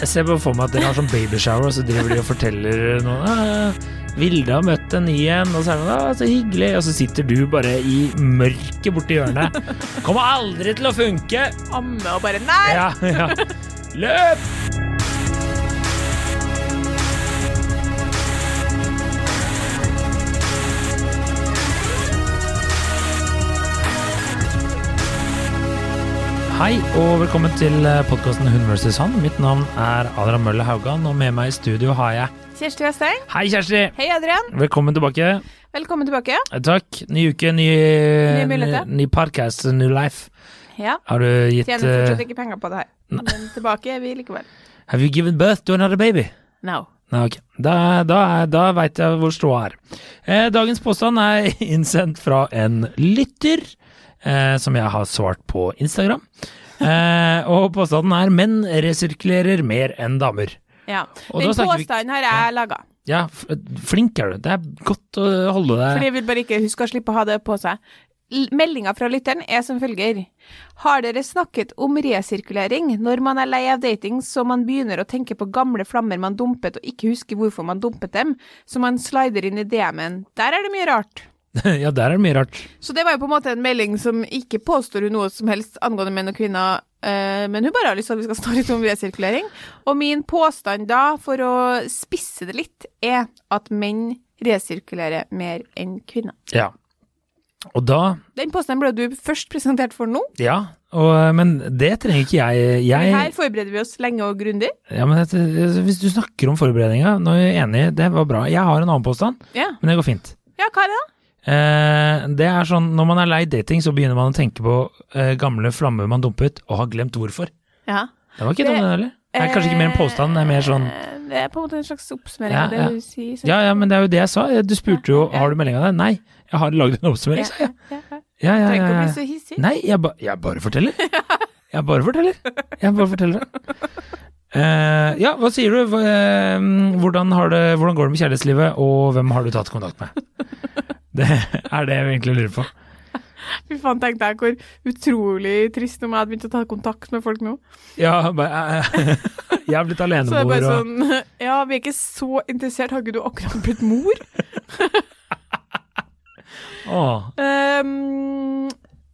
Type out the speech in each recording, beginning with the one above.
Jeg ser bare for meg at dere har sånn babyshower, og så driver de og forteller noen Ah, Vilde har møtt en ny en, og så er det sånn, ah, så hyggelig. Og så sitter du bare i mørket borti hjørnet. Kommer aldri til å funke! Amme og bare Nei! Ja, ja. Løp! Hei og velkommen til podkasten Hun vs. han. Mitt navn er Adrian Mølle Haugan, og med meg i studio har jeg Kjersti Westeng. Hei, Kjersti! Hei, Adrian. Velkommen tilbake. Velkommen tilbake. Eh, Takk. Ny uke, ny, ny, ny podcast, new life. Ja. Har du gitt Tjener eh, fortsatt ikke penger på det her. Men tilbake er vi likevel. Have you given birth to another baby? No. Nei, ok. Da, da, da veit jeg hvor ståa er. Eh, dagens påstand er innsendt fra en lytter, eh, som jeg har svart på Instagram. Eh, og påstanden er 'menn resirkulerer mer enn damer'. Ja. Og Den påstanden har jeg laga. Ja, flink er du. Det er godt å holde Fordi deg jeg vil bare ikke huske å slippe å ha det på seg. Meldinga fra lytteren er som følger. Har dere snakket om resirkulering når man er lei av dating så man begynner å tenke på gamle flammer man dumpet og ikke husker hvorfor man dumpet dem, så man slider inn i DM-en. Der er det mye rart. Ja, der er det mye rart. Så det var jo på en måte en melding som ikke påstår hun noe som helst angående menn og kvinner, eh, men hun bare har lyst til at vi skal snakke litt om resirkulering. Og min påstand da, for å spisse det litt, er at menn resirkulerer mer enn kvinner. Ja. Og da Den påstanden ble du først presentert for nå. Ja, og, men det trenger ikke jeg. jeg Her forbereder vi oss lenge og grundig. ja, men dette, Hvis du snakker om forberedninga, nå er jeg enig, det var bra. Jeg har en annen påstand, Ja. men det går fint. ja, hva er det da? Eh, det er sånn, Når man er lei dating, så begynner man å tenke på eh, gamle flammer man dumpet, og har glemt hvorfor. Ja. Det var ikke Det- det heller. Det er kanskje ikke mer en påstand, det er mer sånn Eh, Det er på en måte en slags oppsummering Ja, av det ja. du sier. så- Ja, ja, men det er jo det jeg sa. Du spurte jo har du melding av deg. Nei, jeg har lagd en oppsummering, sa jeg. ja, ja. Ja, ja, Trenger ikke å ja. bli så hissig. Nei, jeg, ba, jeg bare forteller. Jeg bare forteller. Jeg bare forteller det. Uh, ja, hva sier du? Eh, hvordan, har det, hvordan går det med kjærlighetslivet, og hvem har du tatt kontakt med? Det er det jeg egentlig lurer på. Fy faen, tenkte jeg hvor utrolig trist om jeg hadde begynt å ta kontakt med folk nå. Ja, bare, eh, jeg har blitt Så det er bare sånn Ja, vi er ikke så interessert. Har ikke du akkurat blitt mor? Åh, um,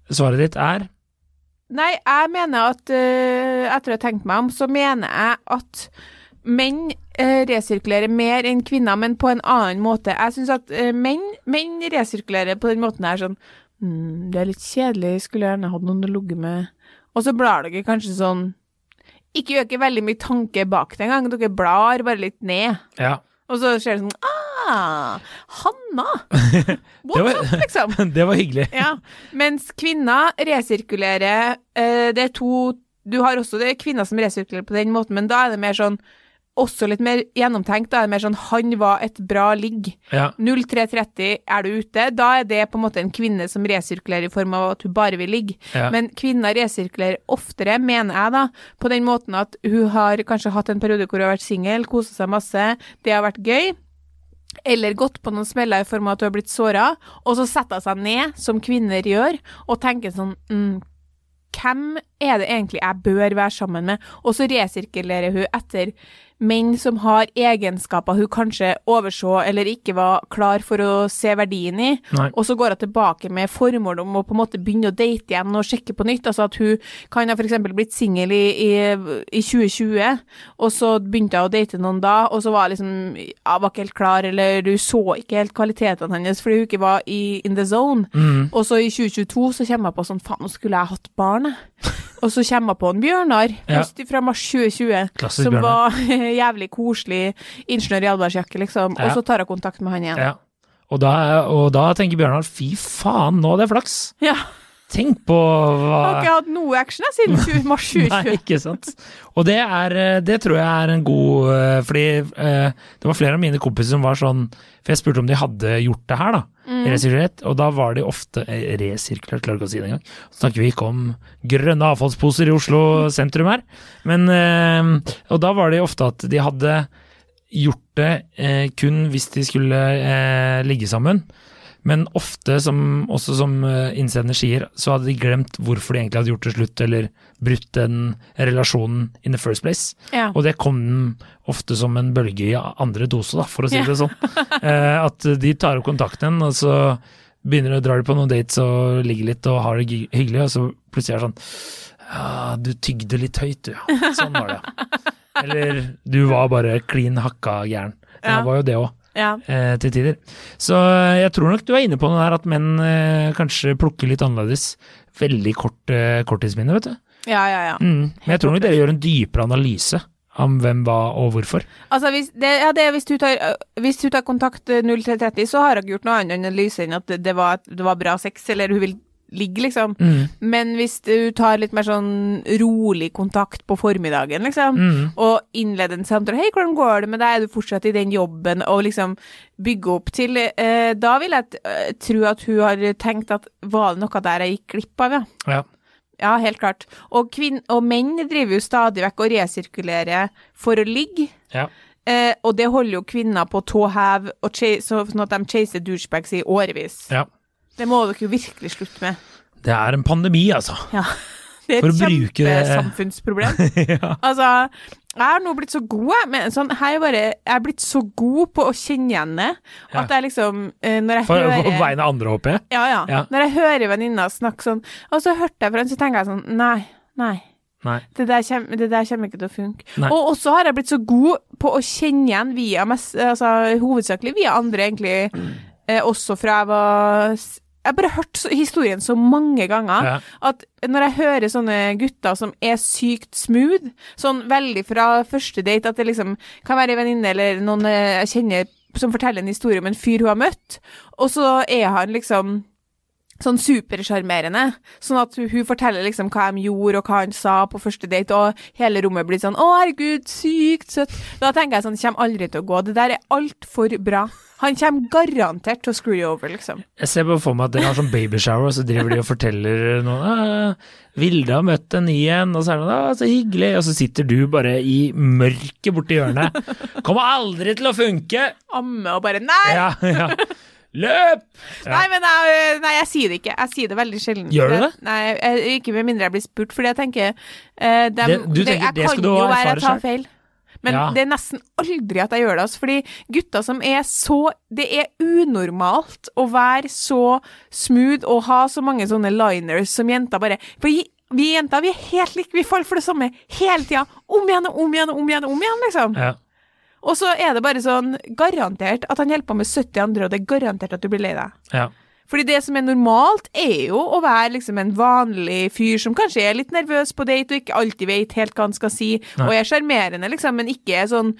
Svaret ditt er nei, jeg mener at uh, Etter å ha tenkt meg om, så mener jeg at menn eh, resirkulerer mer enn kvinner, men på en annen måte. Jeg syns at eh, menn, menn resirkulerer på den måten her sånn mm, Det er litt kjedelig, skulle gjerne hatt noen å ligge med. Og så blar dere kanskje sånn Ikke ikke veldig mye tanke bak det engang, dere blar bare litt ned. Ja. Og så ser det sånn Ah, Hanna! Det What's var- up, liksom? Det var hyggelig. Ja. Mens kvinner resirkulerer eh, Det er to Du har også det er kvinner som resirkulerer på den måten, men da er det mer sånn også litt mer gjennomtenkt. Da er det mer sånn Han var et bra ligg. Ja. 0330 er du ute. Da er det på en måte en kvinne som resirkulerer i form av at hun bare vil ligge. Ja. Men kvinner resirkulerer oftere, mener jeg, da, på den måten at hun har kanskje hatt en periode hvor hun har vært singel, kosa seg masse, det har vært gøy. Eller gått på noen smeller i form av at hun har blitt såra, og så setter hun seg ned, som kvinner gjør, og tenker sånn mm, Hvem er det egentlig jeg bør være sammen med? Og så resirkulerer hun etter menn som har egenskaper hun kanskje overså eller ikke var klar for å se verdien i. Nei. Og så går hun tilbake med formål om å på en måte begynne å date igjen og sjekke på nytt. Altså at hun kan ha f.eks. blitt singel i, i, i 2020, og så begynte hun å date noen da, og så var hun liksom ja, var ikke helt klar, eller du så ikke helt kvalitetene hennes fordi hun ikke var i in the zone. Mm. Og så i 2022 så kommer jeg på sånn, faen, nå skulle jeg hatt barn, jeg. Og så kommer jeg på en Bjørnar, Ja. fra mars 2020, Klassisk som Bjørnar. var jævlig koselig ingeniør i allværsjakke, liksom. Ja. Og så tar jeg kontakt med han igjen. Ja. Og da, og da tenker Bjørnar fy faen, nå er det flaks. Ja. Tenk på hva har ikke hatt noe action siden 20, mars 2020. Nei, ikke sant. Og det er eh, Det tror jeg er en god eh, Fordi eh, det var flere av mine kompiser som var sånn For jeg spurte om de hadde gjort det her, da. Mm. Resirkulert. Og da var de ofte eh, Resirkulert, klarer ikke å si det engang. Så snakker vi ikke om grønne avfallsposer i Oslo sentrum her. Men eh, Og da var det ofte at de hadde gjort det eh, kun hvis de skulle ligge sammen. Men ofte, som, også som eh, innsender sier, så hadde de glemt hvorfor de egentlig hadde gjort det slutt, eller brutt den relasjonen in the first place. Ja. Og det kom ofte som en bølge i andre dose, da, for å si Ja. det sånn. Eh, at de tar opp kontakten, og så begynner de å dra på noen dates og ligger litt og har det hyggelig, og så plutselig er det sånn Ja, du tygde litt høyt, du. Sånn var det. Eller du var bare klin hakka gæren. Ja. Jeg var jo det òg Ja. eh, til tider. Så eh, jeg tror nok du er inne på noe der at menn eh, kanskje plukker litt annerledes. Veldig kort korttidsminne, vet du. ja, ja, ja. Mm. Men jeg tror nok dere gjør en dypere analyse om hvem, hva og hvorfor. Altså, hvis, det, ja, det, hvis, du tar, hvis du tar kontakt øh, 0330, så har jeg gjort noe annet analyse enn at det, det, var, det var bra sex, eller hun vil ligge, liksom. Mm. Men hvis du tar litt mer sånn rolig kontakt på formiddagen, liksom, Mm. og innleder en samtale 'Hei, hvordan går det med deg? Er du fortsatt i den jobben?' og liksom bygge opp til eh, Da vil jeg eh, tro at hun har tenkt at var det noe der jeg gikk glipp av, ja. Ja. Ja, helt klart. Og, kvinn og menn driver jo stadig vekk og resirkulerer for å ligge. Ja. Eh, og det holder jo kvinner på tå hev, sånn at de chaser douchebags i årevis. ja. Det må dere jo virkelig slutte med. Det er en pandemi, altså. Ja. Det er et kjempesamfunnsproblem. ja. Altså, jeg har nå blitt så god, jeg. Men sånn, er bare, jeg er blitt så god på å kjenne igjen det. At jeg liksom eh, Når jeg For, hører for vegne av andre, håper jeg. ja, ja, Ja. Når jeg hører venninna snakke sånn, og så hørte jeg fra henne, så tenker jeg sånn Nei, nei. Nei. Det der, kommer, det der kommer ikke til å funke. Nei. Og også har jeg blitt så god på å kjenne igjen via altså, hovedsakelig via andre, egentlig. Mm. Eh, også fra jeg var Jeg har bare hørt historien så mange ganger Ja. at når jeg hører sånne gutter som er sykt smooth, sånn veldig fra første date, at det liksom kan være en venninne eller noen eh, jeg kjenner som forteller en historie om en fyr hun har møtt, og så er han liksom sånn supersjarmerende. Sånn at hun, forteller liksom hva de gjorde, og hva han sa på første date, og hele rommet blir sånn 'Å, herregud, sykt søtt'. Da tenker jeg sånn, det kommer aldri til å gå. Det der er altfor bra. Han kommer garantert til å screw you over, liksom. Jeg ser bare for meg at dere har sånn babyshower, og så driver de og forteller noe. Ah, 'Vilde har møtt en ny en', og så er det 'Å, så hyggelig', og så sitter du bare i mørket borti hjørnet. 'Kommer aldri til å funke'! Amme og bare 'nei'! Ja, ja. Løp! Ja. Nei, men jeg, nei, jeg sier det ikke. Jeg sier det veldig sjelden. Gjør du det? Nei, jeg, ikke med mindre jeg blir spurt, fordi jeg tenker eh, dem- Det- tenker jeg det skal kan jo være jeg tar feil. Men Ja. det er nesten aldri at jeg gjør det, altså, fordi gutter som er så Det er unormalt å være så smooth og ha så mange sånne liners som jenter bare For vi, vi jenter vi er helt like, vi faller for det samme hele tida. Om igjen og om igjen og om igjen, om igjen, liksom. Ja. Og så er det bare sånn garantert at han holder på med 70 andre, og det er garantert at du blir lei deg. ja. Fordi det som er normalt, er jo å være liksom en vanlig fyr som kanskje er litt nervøs på date og ikke alltid vet helt hva han skal si, Nei. og er sjarmerende, liksom, men ikke er sånn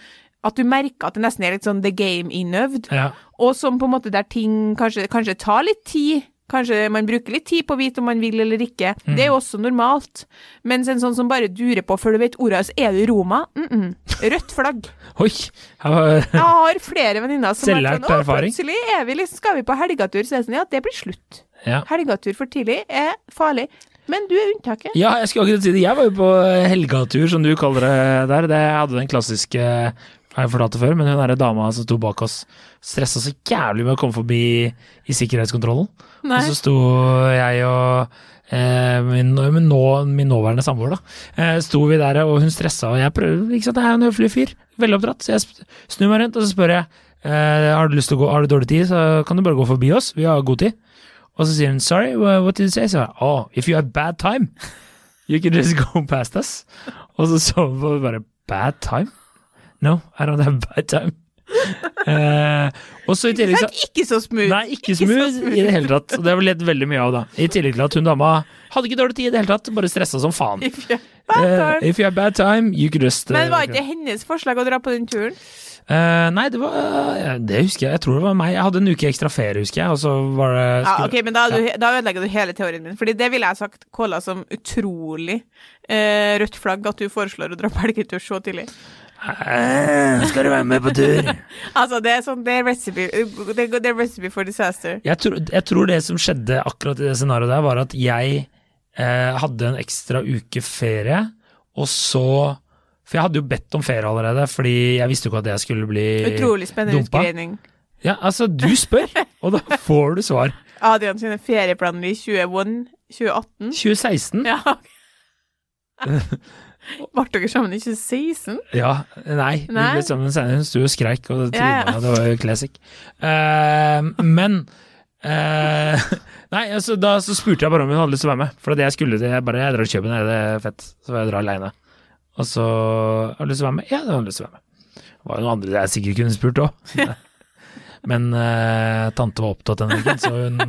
at du merker at det nesten er litt sånn the game innøvd, ja. og som på en måte der ting kanskje, kanskje tar litt tid. Kanskje man bruker litt tid på å vite om man vil eller ikke. Det er jo også normalt. Mens en sånn som bare durer på før du vet ordet, så er det Roma. Mm -mm. Rødt flagg. Oi! Jeg har flere venninner som har sånn Å, plutselig er vi liksom, skal vi på helgetur. Så er det sånn, ja, det blir slutt. ja. Helgetur for tidlig er farlig. Men du er unntaket. Ja, jeg skulle akkurat si det. Jeg var jo på helgatur, som du kaller det der. Det hadde den klassiske har jeg fortalt det før, men hun derre dama som sto bak oss, stressa så jævlig med å komme forbi i sikkerhetskontrollen. Nei. Og så sto jeg og eh, min, min, nå, min nåværende samboer, da. Eh, sto vi der, og hun stressa, og jeg prøver Ikke sant, jeg er jo en høflig fyr. Veldig oppdratt. Så jeg snur meg rundt, og så spør jeg eh, har du lyst til å gå, har du dårlig tid, så kan du bare gå forbi oss. Vi har god tid. Og så sier hun sorry, what did you say? Så jeg, oh, if you have bad time, you can just go past us. Og så så hun på bare bad time? No, I don't have bad time. Eh, og så i tillegg så Ikke så smooth. Nei, ikke Ikke smooth smooth. i det hele tatt. Det har vi ledd veldig mye av, da. I tillegg til at hun dama hadde ikke dårlig tid i det hele tatt, bare stressa som faen. If you- Bad Eh, time. if you have bad time, you could just Men eh, var ikke hennes forslag å dra på den turen? Uh, Nei, det var Det husker jeg. Jeg tror det var meg. Jeg hadde en uke ekstra ferie, husker jeg, og så var det Ja, skulle- ok, men da, ja. du, da ødelegger du hele teorien min. Fordi det ville jeg sagt kåla som utrolig uh, rødt flagg at du foreslår å dra på helgetur så tidlig. Eh, Skal du være med på tur? Altså, det er sånn, det er recipe, det, det er recipe for disaster. Jeg tror, jeg tror det som skjedde akkurat i det scenarioet der, var at jeg eh, hadde en ekstra uke ferie, og så For jeg hadde jo bedt om ferie allerede, fordi jeg visste jo ikke at jeg skulle bli dumpa. Utrolig spennende dumpa. utgreining. Ja, altså, du spør, og da får du svar. Adrian sine ferieplaner i 21, 2018? 2016? Ja. Ble dere sammen i 2016? Ja, nei, vi ble sammen senere. Hun sto og skreik, og det Ja, ja. det var jo classic. Uh, men uh, Nei, altså, da så spurte jeg bare om hun hadde lyst til å være med. For det jeg skulle til, jeg bare jeg drar til København, er det fett? Så får jeg dra aleine. Og så har du lyst til å være med? Ja, det har jeg lyst til å være med. Det var jo noen andre jeg sikkert kunne spurt òg. Men uh, tante var opptatt denne uken, så hun,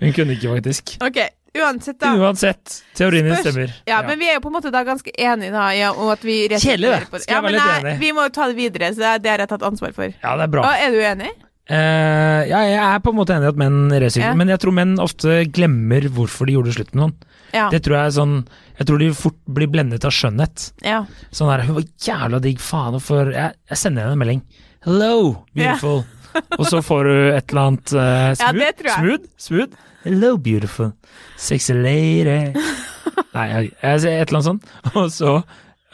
hun kunne ikke, faktisk. Ok, uansett da. Uansett, teorien din stemmer. Ja, men vi er jo på en måte da ganske enige da, ja, om at vi Kjedelig, det. Skal jeg Ja, være litt nei, enig? Vi må jo ta det videre, så det er- det har jeg tatt ansvar for. ja, det er bra. Og er du enig? Uh, ja, jeg er på en måte enig i at menn resirkulerer, Ja. men jeg tror menn ofte glemmer hvorfor de gjorde slutt med noen. Ja. Det tror jeg er sånn Jeg tror de fort blir blendet av skjønnhet. ja. Sånn der, hun var jævla digg, faen, hvorfor jeg, jeg sender henne en melding. Hello, beautiful. Og så får du et eller annet Ja, smooth. jeg. Smooth? Smooth? Hello, beautiful. Sexy lady. Nei, sier et eller annet sånt, og så,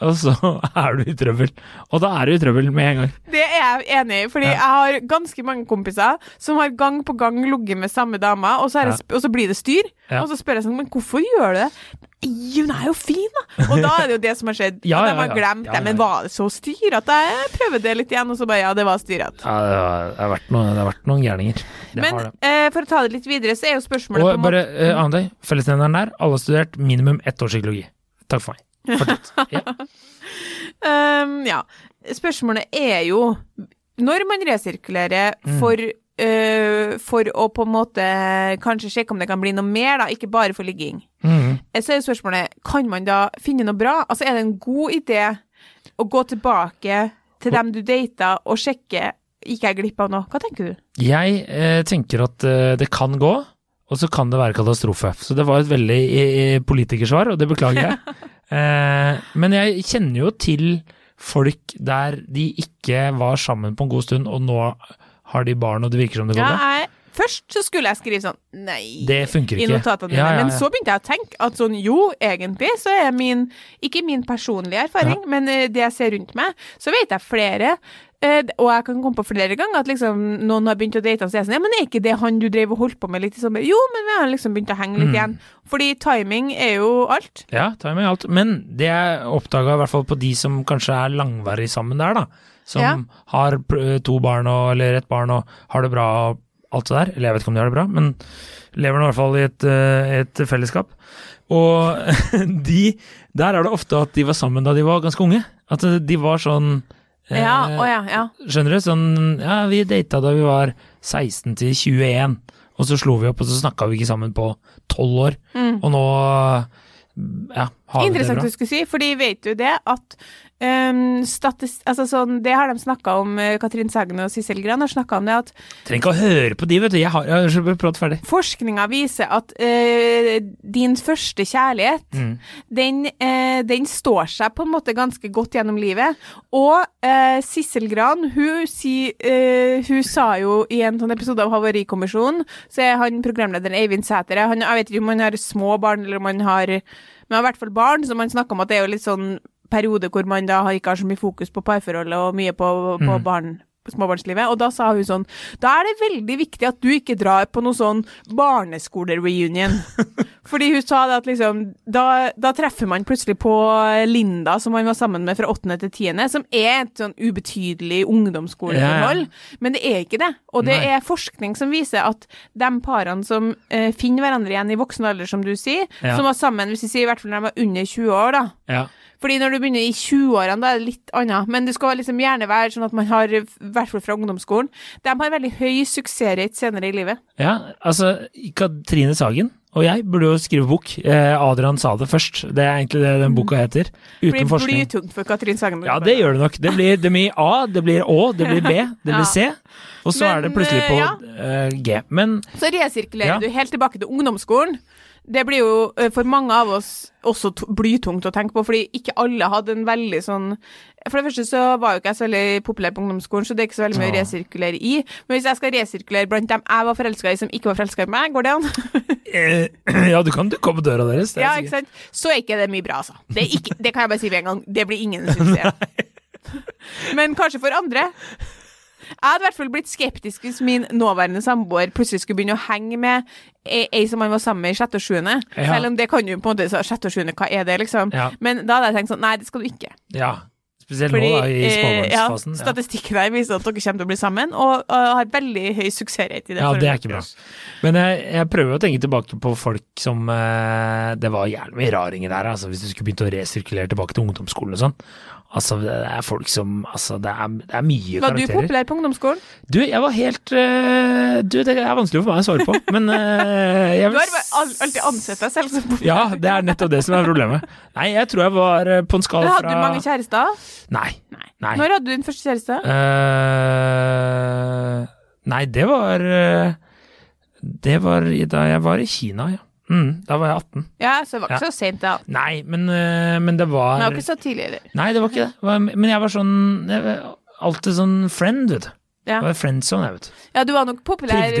og så er du i trøbbel. Og da er du i trøbbel med en gang. Det er jeg enig i, fordi Ja. jeg har ganske mange kompiser som har gang på gang ligget med samme dama, og så, Ja. og så blir det styr. Ja. Og så spør jeg sånn, men hvorfor gjør du det? Hun er jo fin, da! Og da er det jo det som har skjedd. Ja, ja, ja, de har ja. glemt det. Men var det så styrete? Jeg prøvde det litt igjen, og så bare ja, det var styrete. Ja, det har, vært, noen, det vært noen gærninger. Det Men eh, for å ta det litt videre, så er jo spørsmålet på Og en bare måte uh, annen ting, fellesnevneren der, alle har studert minimum ett år psykologi. Takk for meg. Fortsett. Ja. Ehm, Ja. Spørsmålet er jo Når man resirkulerer Mm. for eh, for å på en måte kanskje sjekke om det kan bli noe mer, da, ikke bare for ligging. mm. Så er spørsmålet, kan man da finne noe bra? Altså, er det en god idé å gå tilbake til dem du data, og sjekke gikk jeg glipp av noe? Hva tenker du? Jeg eh, tenker at eh, det kan gå, og så kan det være katastrofe. Så det var et veldig eh, politikersvar, og det beklager jeg. eh, men jeg kjenner jo til folk der de ikke var sammen på en god stund, og nå har de barn, og det virker som det går bra. jeg, først så skulle jeg skrive sånn Nei. Det funker i ikke. notatene mine. Ja, ja, Men så begynte jeg å tenke at sånn, jo, egentlig så er min Ikke min personlige erfaring, men eh, det jeg ser rundt meg, så vet jeg flere. eh, og jeg kan komme på flere ganger at liksom noen har begynt å date, og så er jeg sånn Ja, men er ikke det han du drev og holdt på med litt i sommer? Jo, men vi har liksom begynt å henge litt Mm. igjen. Fordi timing er jo alt. Ja, timing er alt. Men det jeg oppdaga, i hvert fall på de som kanskje er langvarig sammen der, da. Som Ja. har to barn og, eller ett barn og har det bra og alt det der. Eller jeg vet ikke om de har det bra, men lever nå i hvert fall i et, eh, et fellesskap. Og de Der er det ofte at de var sammen da de var ganske unge. At de var sånn eh, Ja, å ja, ja. Skjønner du? Sånn Ja, vi data da vi var 16 til 21, og så slo vi opp, og så snakka vi ikke sammen på 12 år. Mm. Og nå ja, har vi det bra. Interessant du skulle si, fordi vet du det at um, statist, altså sånn, Det har de snakka om, eh, Katrin Sagen og Sissel Gran har snakka om det, at Trenger ikke å høre på de, vet du. Jeg har, jeg har prat ferdig. forskninga viser at uh, din første kjærlighet, Mm. den, uh, den står seg på en måte ganske godt gjennom livet. Og uh, Sissel Gran, hun, si, hun sa jo i en sånn episode av Havarikommisjonen, så er han programlederen Eivind Sæter han, Jeg vet ikke om han har små barn, eller om han har Men har i hvert fall barn, så man snakker om at det er jo litt sånn periode hvor man da ikke har så mye fokus på parforholdet og mye på, på Mm. barn småbarnslivet, og da sa hun sånn Da er det veldig viktig at du ikke drar på noe sånn barneskolereunion. Fordi hun sa det at liksom da, da treffer man plutselig på Linda, som man var sammen med fra åttende til tiende, som er et sånn ubetydelig ungdomsskoleforhold. Men det er ikke det. Og det Nei. er forskning som viser at de parene som eh, finner hverandre igjen i voksen alder, som du sier, Ja. som var sammen, hvis vi sier i hvert fall når de var under 20 år, da. Ja. Fordi når du begynner i 20-årene, da er det litt annet. Men det skal liksom gjerne være sånn at man har, i hvert fall fra ungdomsskolen, de har veldig høy suksessrate senere i livet. ja, altså Katrine Sagen og jeg burde jo skrive bok. Eh, Adrian sa det først. Det er egentlig det den boka heter. Uten blir forskning. blytungt for Katrin Sagen. Ja, det gjør det nok. Det blir, det blir A, det blir Å, det blir B, det blir C. Og så Men, er det plutselig på eh, ja. eh, G. Men Så resirkulerer Ja. du helt tilbake til ungdomsskolen. Det blir jo eh, for mange av oss også blytungt å tenke på, fordi ikke alle hadde en veldig sånn For det første så var jo ikke jeg så veldig populær på ungdomsskolen, så det er ikke så veldig mye å resirkulere i. Men hvis jeg skal resirkulere blant dem jeg var forelska i som ikke var forelska i meg, går det an? eh, Ja, du kan dukke opp på døra deres. er Ja, ikke sant? Så er ikke det mye bra, altså. Det, ikke, det kan jeg bare si med en gang. Det blir ingen suksess. Men kanskje for andre. Jeg hadde i hvert fall blitt skeptisk hvis min nåværende samboer plutselig skulle begynne å henge med ei, som han var sammen med i sjette og sjuende. Ja. Selv om det kan jo på en måte så Sjette og sjuende, hva er det, liksom? Ja. Men da hadde jeg tenkt sånn, nei, det skal du ikke. Ja. Spesielt Fordi nå, da, i eh, ja, småbarnsfasen. Ja, statistikken her viser at dere kommer til å bli sammen, og, og har veldig høy suksessrate i det. ja, det er ikke bra. Men jeg, jeg prøver å tenke tilbake på folk som eh, Det var jævlig mye raringer der, altså, hvis du skulle begynt å resirkulere tilbake til ungdomsskolen og sånn. Altså, det er folk som Altså, det er, det er mye Var du populær på ungdomsskolen? Du, jeg var helt uh, Du, det er vanskelig for meg å svare på, men uh, jeg Du har alltid ansett deg selv som populær. Ja, det er nettopp det som er problemet. Nei, jeg tror jeg var eh, på en skala fra Hadde du mange kjærester? Nei. Nei. Nei. Når hadde du din første kjæreste? Uh, nei, det var Det var da jeg var i Kina, ja. Mm, da var jeg 18. Ja, så det var ikke Ja. så sent da. Nei, men, eh, men det var det var ikke så tidlig heller. Nei, det var ikke det. Men jeg var sånn jeg var Alltid sånn friend, vet du. Ja. Det var friendzone, jeg, vet du. ja, du var nok populær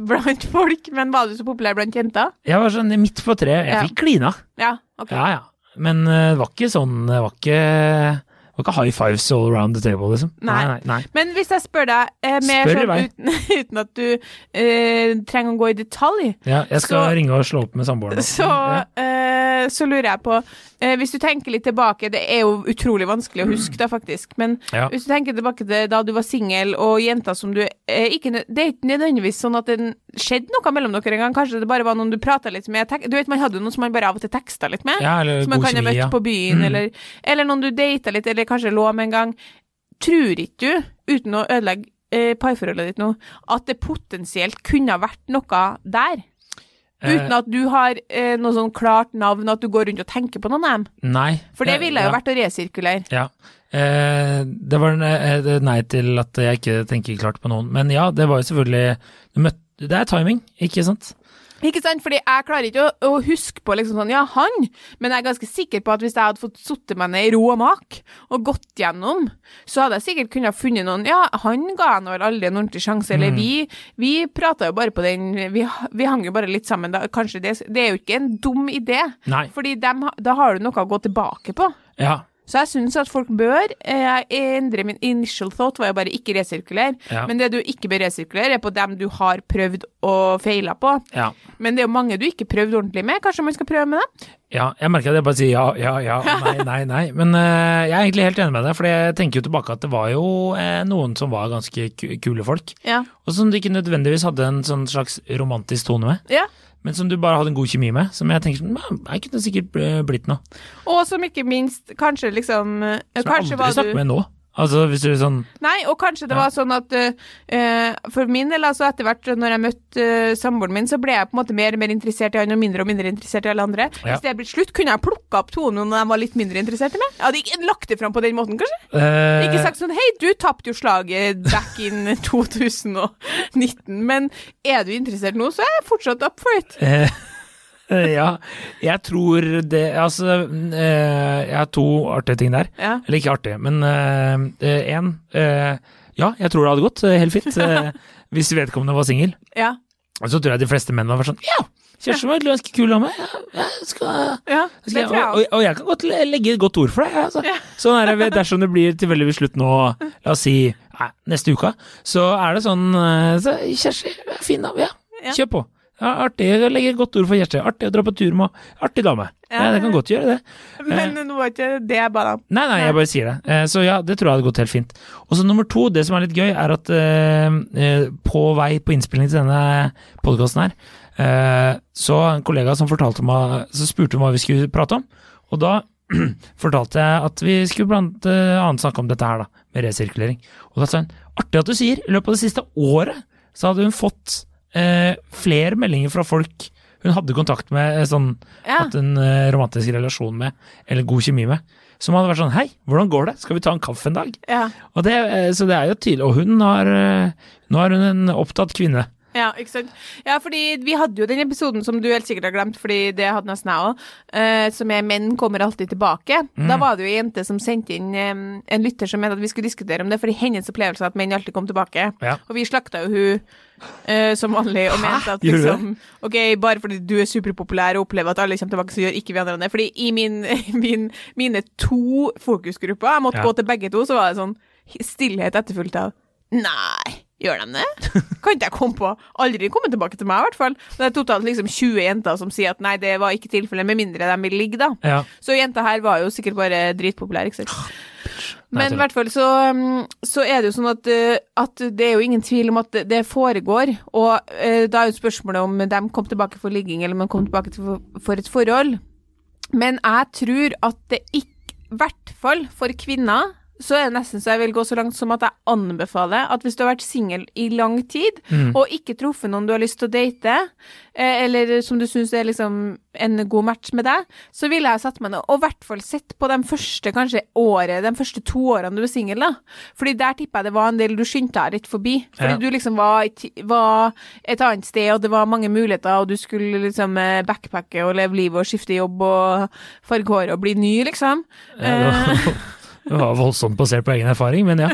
blant folk, men var du så populær blant jenter? Jeg var sånn midt på treet. Jeg Ja. fikk klina. Ja, ok. Ja, ja. Men eh, det var ikke sånn Det var ikke, var ikke high fives all around the table, liksom. Nei. nei. nei. Men hvis jeg spør deg eh, mer Spør sånn uten, uten at du eh, trenger å gå i detalj, Ja, jeg skal Så- ringe og slå opp med samboeren. så, Ja. eh, så lurer jeg på eh, Hvis du tenker litt tilbake, det er jo utrolig vanskelig å huske da, faktisk, men Ja. hvis du tenker tilbake til da du var singel og jenta som du eh, ikke, Det er ikke nødvendigvis sånn at det skjedde noe mellom dere en gang, kanskje det bare var noen du prata litt med. Tek- Du vet, man hadde jo noen som man bare av og til teksta litt med. Ja, eller som man kan ha møtt på byen, Mm. eller, eller noen du data litt, eller kanskje lå med en gang. Tror ikke du, uten å ødelegge eh, parforholdet ditt nå, at det potensielt kunne ha vært noe der? Eh, Uten at du har eh, noe sånn klart navn, at du går rundt og tenker på noen av dem. Nei. For det ville jo ja. vært å resirkulere. Ja. Eh, det var eh, nei til at jeg ikke tenker klart på noen. Men ja, det var jo selvfølgelig Det er timing, ikke sant? Ikke sant? Fordi jeg klarer ikke å, å huske på liksom sånn, ja, han, men jeg er ganske sikker på at hvis jeg hadde fått satt meg ned i ro og mak og gått gjennom, så hadde jeg sikkert kunnet funnet noen Ja, han ga jeg nå aldri en ordentlig sjanse, eller Mm. vi, vi prata jo bare på den Vi, vi hang jo bare litt sammen, da. Kanskje det Det er jo ikke en dum idé, Nei. fordi dem, da har du noe å gå tilbake på. Ja. Så jeg syns at folk bør Jeg endre min initial thought, var jo bare ikke resirkulere. Ja. Men det du ikke bør resirkulere, er på dem du har prøvd og feila på. ja. Men det er jo mange du ikke prøvde ordentlig med. Kanskje man skal prøve med dem? Ja, jeg merker at jeg bare sier ja, ja, ja, nei, nei, nei. Men uh, jeg er egentlig helt enig med deg, for jeg tenker jo tilbake at det var jo eh, noen som var ganske kule folk, Ja. og som du ikke nødvendigvis hadde en sånn slags romantisk tone med, ja. Men som du bare hadde en god kjemi med, som jeg tenker sånn, jeg kunne sikkert blitt noe. Og som ikke minst, kanskje liksom Som jeg aldri snakker du med nå. Altså, hvis du er sånn Nei, og kanskje det Ja. var sånn at eh, eh, For min del, altså etter hvert når jeg møtte uh, samboeren min, så ble jeg på en måte mer og mer interessert i han og mindre og mindre interessert i alle andre. Ja. Hvis det ble slutt, kunne jeg plukka opp tonen når de var litt mindre interessert i meg. Jeg hadde ikke lagt det fram på den måten, kanskje. eh, Ikke sagt sånn Hei, du tapte jo slaget back in 2019, men er du interessert nå, så er jeg fortsatt up for it. Eh, ja, jeg tror det Altså, eh, jeg har to artige ting der. Ja. Eller ikke artige, men én Ja, jeg tror det hadde gått eh, helt fint eh, hvis vedkommende var singel. Ja. Og så tror jeg de fleste menn var sånn Ja, Kjersti var ganske kul av meg. Ja, jeg skal, ja skal jeg, og, jeg kan godt legge et godt ord for deg. Altså. Ja. Sånn er det dersom det blir tilfeldigvis slutt nå, la oss si nei, neste uke, så er det sånn eh, så, Kjersti, er fin ja. Ja. Kjør på. Ja, artig å legge et godt ord for Kjersti. Artig å dra på tur med Artig dame. Ja, det kan godt gjøre det. Men nå var ikke det jeg ba deg om. Nei, nei, jeg bare sier det. Eh, Så ja, det tror jeg hadde gått helt fint. Og så nummer to, det som er litt gøy, er at eh, eh, på vei på innspilling til denne podkasten her, eh, så en kollega som fortalte meg, så spurte hun hva vi skulle prate om, og da fortalte jeg at vi skulle blant eh, annet snakke om dette her, da, med resirkulering. Og da sa hun, artig at du sier, i løpet av det siste året så hadde hun fått eh, flere meldinger fra folk hun hadde kontakt med, eh, sånn Ja. hatt en eh, romantisk relasjon med, eller god kjemi med, som hadde vært sånn Hei, hvordan går det? Skal vi ta en kaffe en dag? Ja. Og det, eh, så det er jo tydelig. Og hun har eh, Nå er hun en opptatt kvinne. Ja, ikke sant. Ja, fordi vi hadde jo den episoden som du helt sikkert har glemt, fordi det hadde nesten jeg òg, som er 'Menn kommer alltid tilbake'. Mm. Da var det jo ei jente som sendte inn um, en lytter som mente at vi skulle diskutere om det, fordi hennes opplevelse at menn alltid kom tilbake. Ja. Og vi slakta jo hun uh, som vanlig og mente at liksom Ok, bare fordi du er superpopulær og opplever at alle kommer tilbake, så gjør ikke vi andre det. Fordi i min, min, mine to fokusgrupper, jeg måtte Ja. gå til begge to, så var det sånn stillhet etterfulgt av Nei, gjør de det? Kan ikke jeg komme på. Aldri komme tilbake til meg, i hvert fall. Det er totalt liksom 20 jenter som sier at nei, det var ikke tilfellet, med mindre de vil ligge, da. Ja. Så jenta her var jo sikkert bare dritpopulær, ikke sant. Men i hvert fall så, mm, så er det jo sånn at, eh, at det er jo ingen tvil om at det- det foregår. Og uh, da er jo spørsmålet om de kom tilbake for ligging, eller om de kom tilbake til for, for et forhold. Men jeg tror at det ikke, i hvert fall for kvinner, så er det nesten så jeg vil gå så langt som at jeg anbefaler at hvis du har vært singel i lang tid, og ikke truffet noen du har lyst til å date, eh, eller som du syns er liksom en god match med deg, så ville jeg satt meg ned og i hvert fall sett på de første kanskje året, de første to årene du er singel, da. Fordi der tipper jeg det var en del du skyndte deg litt forbi. Fordi Ja. du liksom var, var et annet sted, og det var mange muligheter, og du skulle liksom eh, backpacke og leve livet og skifte jobb og farge håret og bli ny, liksom. Ja, det, var, det var voldsomt basert på egen erfaring, men ja.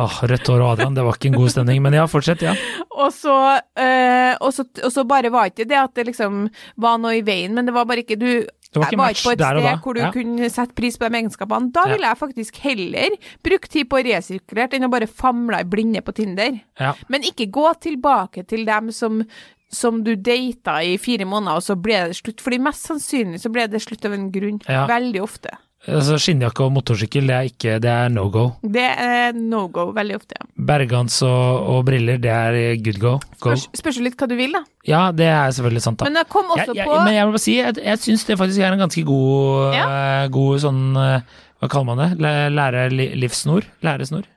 Ah, Rødt hår og Adrian, det var ikke en god stemning. Men ja, fortsett, ja. Og så, eh, og, så, og så bare var ikke det at det liksom var noe i veien, men det var bare ikke du Det var ikke jeg var ikke på et sted hvor du Ja. kunne sette pris på de egenskapene. Da Ja. ville jeg faktisk heller brukt tid på å resirkulere enn å bare famle i blinde på Tinder. ja. Men ikke gå tilbake til dem som som du data i fire måneder, og så ble det slutt. Fordi mest sannsynlig så ble det slutt av en grunn. Ja. Veldig ofte. Altså, Skinnjakke og motorsykkel, det er ikke Det er no go. Det er no go veldig ofte, ja. Bergans og, og briller, det er good go. go. Spørs, spørs litt hva du vil, da. Ja, det er selvfølgelig sant, da. Men jeg kom også jeg, jeg, på men jeg må bare si, jeg, jeg syns det faktisk er en ganske god, eh, god sånn uh, Hva kaller man det? Læ- Lære? Læresnor?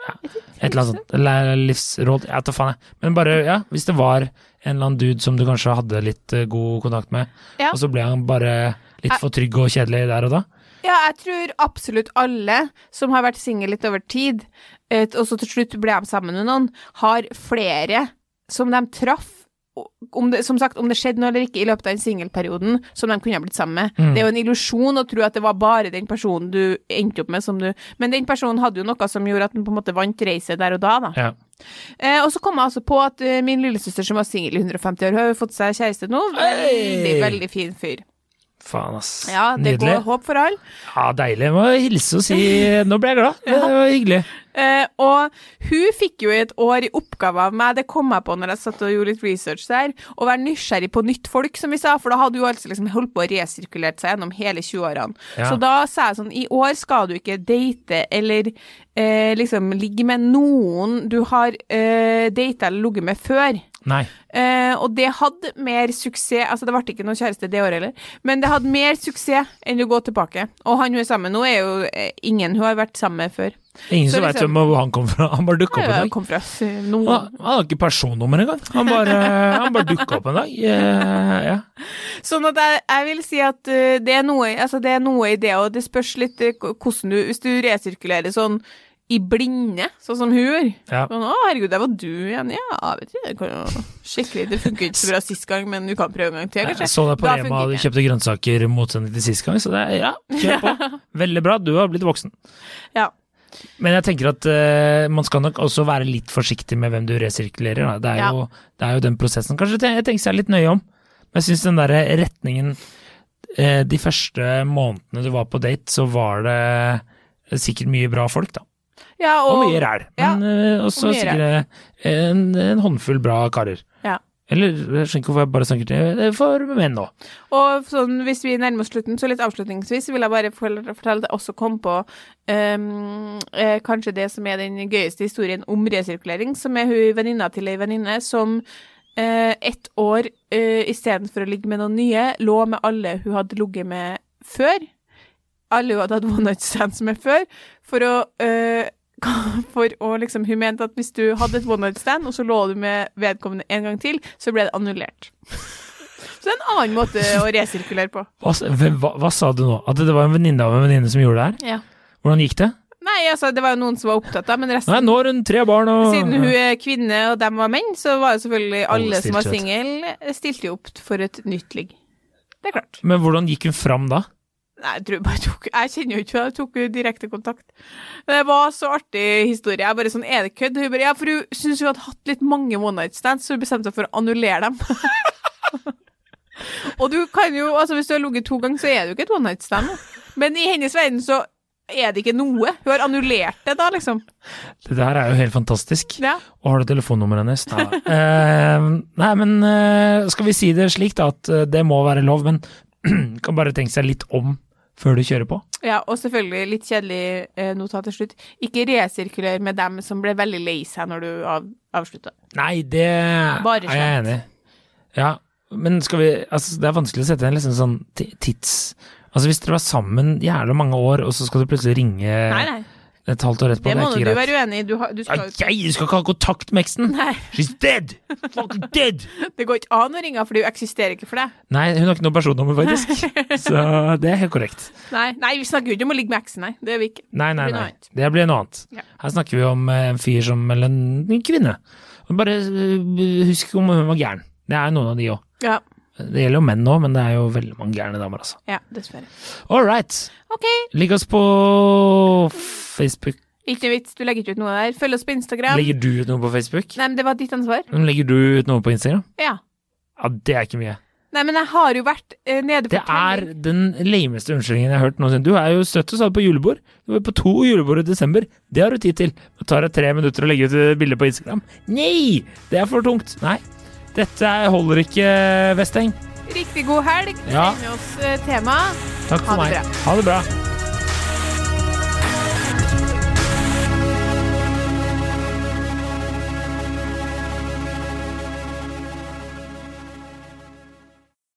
Ja. Et eller annet sånt. Lære livsråd? Jeg vet da faen, jeg. Men bare, ja, hvis det var en eller annen dude som du kanskje hadde litt eh, god kontakt med, Ja. og så ble han bare litt for trygg og kjedelig der og da. Ja, jeg tror absolutt alle som har vært single litt over tid, eh, og så til slutt ble de sammen med noen, har flere som de traff. Om det, som sagt, om det skjedde noe eller ikke i løpet av den singelperioden som de kunne ha blitt sammen med. Mm. Det er jo en illusjon å tro at det var bare den personen du endte opp med som du Men den personen hadde jo noe som gjorde at den på en måte vant racet der og da, da. Ja. Eh, og så kom jeg altså på at eh, min lillesøster som var singel i 150 år, har jo fått seg kjæreste nå. Veldig, veldig fin fyr. Faen, ass. Ja, det Nydelig. går håp for alle. Ja, deilig. Jeg må hilse og si Nå ble jeg glad. Det var hyggelig. Eh, og hun fikk jo et år i oppgave av meg, det kom jeg på når jeg satt og gjorde litt research der, å være nysgjerrig på nytt folk, som vi sa, for da hadde hun altså liksom holdt på å resirkulere seg gjennom hele 20-årene. Ja. Så da sa jeg sånn, i år skal du ikke date eller eh, liksom ligge med noen du har eh, data eller ligget med før. Nei. Eh, og det hadde mer suksess Altså, det ble ikke noen kjæreste det året heller, men det hadde mer suksess enn å gå tilbake. Og han hun er sammen nå, er jo eh, ingen hun har vært sammen med før. Ingen Så som vet veit hvor han kom fra. Han bare dukka opp en Han dag. kom fra noen Han, han har ikke personnummer engang. Han bare, han bare dukka opp en dag. Yeah, yeah. Sånn at jeg, jeg vil si at uh, det, er noe, altså det er noe i det, og det spørs litt hvordan du Hvis du resirkulerer sånn i blinde, sånn som hun gjør. Ja. Sånn, 'Å, herregud, der var du igjen.' Ja, vet du, det kan jo Skikkelig. Det funker ikke så bra sist gang, men du kan prøve en gang til, Jeg kanskje. så deg på Da Rema, du kjøpte grønnsaker motsendig til sist gang, så det er ja, kjør på. Veldig bra, du har blitt voksen. Ja. Men jeg tenker at uh, man skal nok også være litt forsiktig med hvem du resirkulerer. Det, er Ja. jo, det er jo den prosessen. Kanskje jeg tenker seg litt nøye om. Men jeg syns den derre retningen uh, De første månedene du var på date, så var det sikkert mye bra folk, da. Ja, Og, og, mye ræl. ja, Men eh, også og mye sikkert en, en håndfull bra karer. Ja. Eller jeg skjønner ikke hvorfor jeg bare snakker til eh, for menn nå. Og sånn, hvis vi nærmer oss slutten, så litt avslutningsvis vil jeg bare fortelle at jeg også kom på um, eh, kanskje det som er den gøyeste historien om resirkulering, som er hun venninna til ei venninne som eh, ett år eh, istedenfor å ligge med noen nye, lå med alle hun hadde ligget med før. Alle hun hadde hatt one night stands med før, for å eh, for å liksom, Hun mente at hvis du hadde et one night stand, og så lå du med vedkommende en gang til, så ble det annullert. Så det er en annen måte å resirkulere på. Hva, hva, hva sa du nå? At det var en venninne av en venninne som gjorde det her? Ja. Hvordan gikk det? Nei, altså, det var jo noen som var opptatt av, men resten Nei, nå har hun tre barn og Siden hun er kvinne og dem var menn, så var jo selvfølgelig alle som var single, stilte jo opp for et nytt ligg. Det er klart. Men hvordan gikk hun fram da? Nei, jeg tror jeg bare tok Jeg kjenner jo ikke henne, jeg tok direkte kontakt. Men det var så artig historie. Jeg bare sånn, er det kødd? Hun bare, ja, for hun syntes hun hadde hatt litt mange one night stands, så hun bestemte seg for å annullere dem. og du kan jo, altså hvis du har ligget to ganger, så er det jo ikke et one night stand. Men i hennes verden så er det ikke noe? Hun har annullert det, da, liksom. Det der er jo helt fantastisk. Ja. Og har du telefonnummeret hennes? Nei. Eh, nei, men eh, skal vi si det slik, da, at eh, det må være lov, men kan bare tenke seg litt om før du kjører på. ja, og selvfølgelig litt kjedelig eh, notat til slutt. Ikke resirkuler med dem som ble veldig lei seg når du av, avslutta. Nei, det Bare er jeg enig i. Ja, men skal vi Altså, det er vanskelig å sette en liksom sånn tids... Altså, hvis dere var sammen jævla mange år, og så skal du plutselig ringe Nei, nei. Et halvt år etterpå, Det det, ikke greit. Det må du være uenig i. Du, har- du Ja, skal jo jeg skal ikke ha kontakt med eksen! Nei, She's dead! Fucking dead! det går ikke an å ringe, for hun eksisterer ikke for deg. Nei, hun har ikke noe personnummer, faktisk. Så det er helt korrekt. Nei, nei vi snakker jo ikke om å ligge med eksen, nei. Det gjør vi ikke. Nei, nei, nei. Det blir noe annet. Ja. Her snakker vi om eh, en fyr som Eller en kvinne. Bare eh, husk om hun var gæren. Det er jo noen av de òg. Ja, Det gjelder jo menn òg, men det er jo veldig mange gærne damer, altså. ja dessverre. All right. Okay. Ligg oss på Facebook. ikke vits. Du legger ikke ut noe der. Følg oss på Instagram. Legger du ut noe på Facebook? Nei, men det var ditt ansvar. Men Legger du ut noe på Instagram? Ja. Ja, det er ikke mye. Nei, men jeg har jo vært uh, nede på Det er telling. den lameste unnskyldningen jeg har hørt noensinne. Du er jo støtt og stadig på julebord. Du var på to julebord i desember. Det har du tid til. Det tar deg tre minutter å legge ut bilde på Instagram. Nei! Det er for tungt. Nei. Dette holder ikke, Vesteng. Riktig god helg. Ja. Send oss eh, tema. Takk Ha meg. det bra. Ha det bra.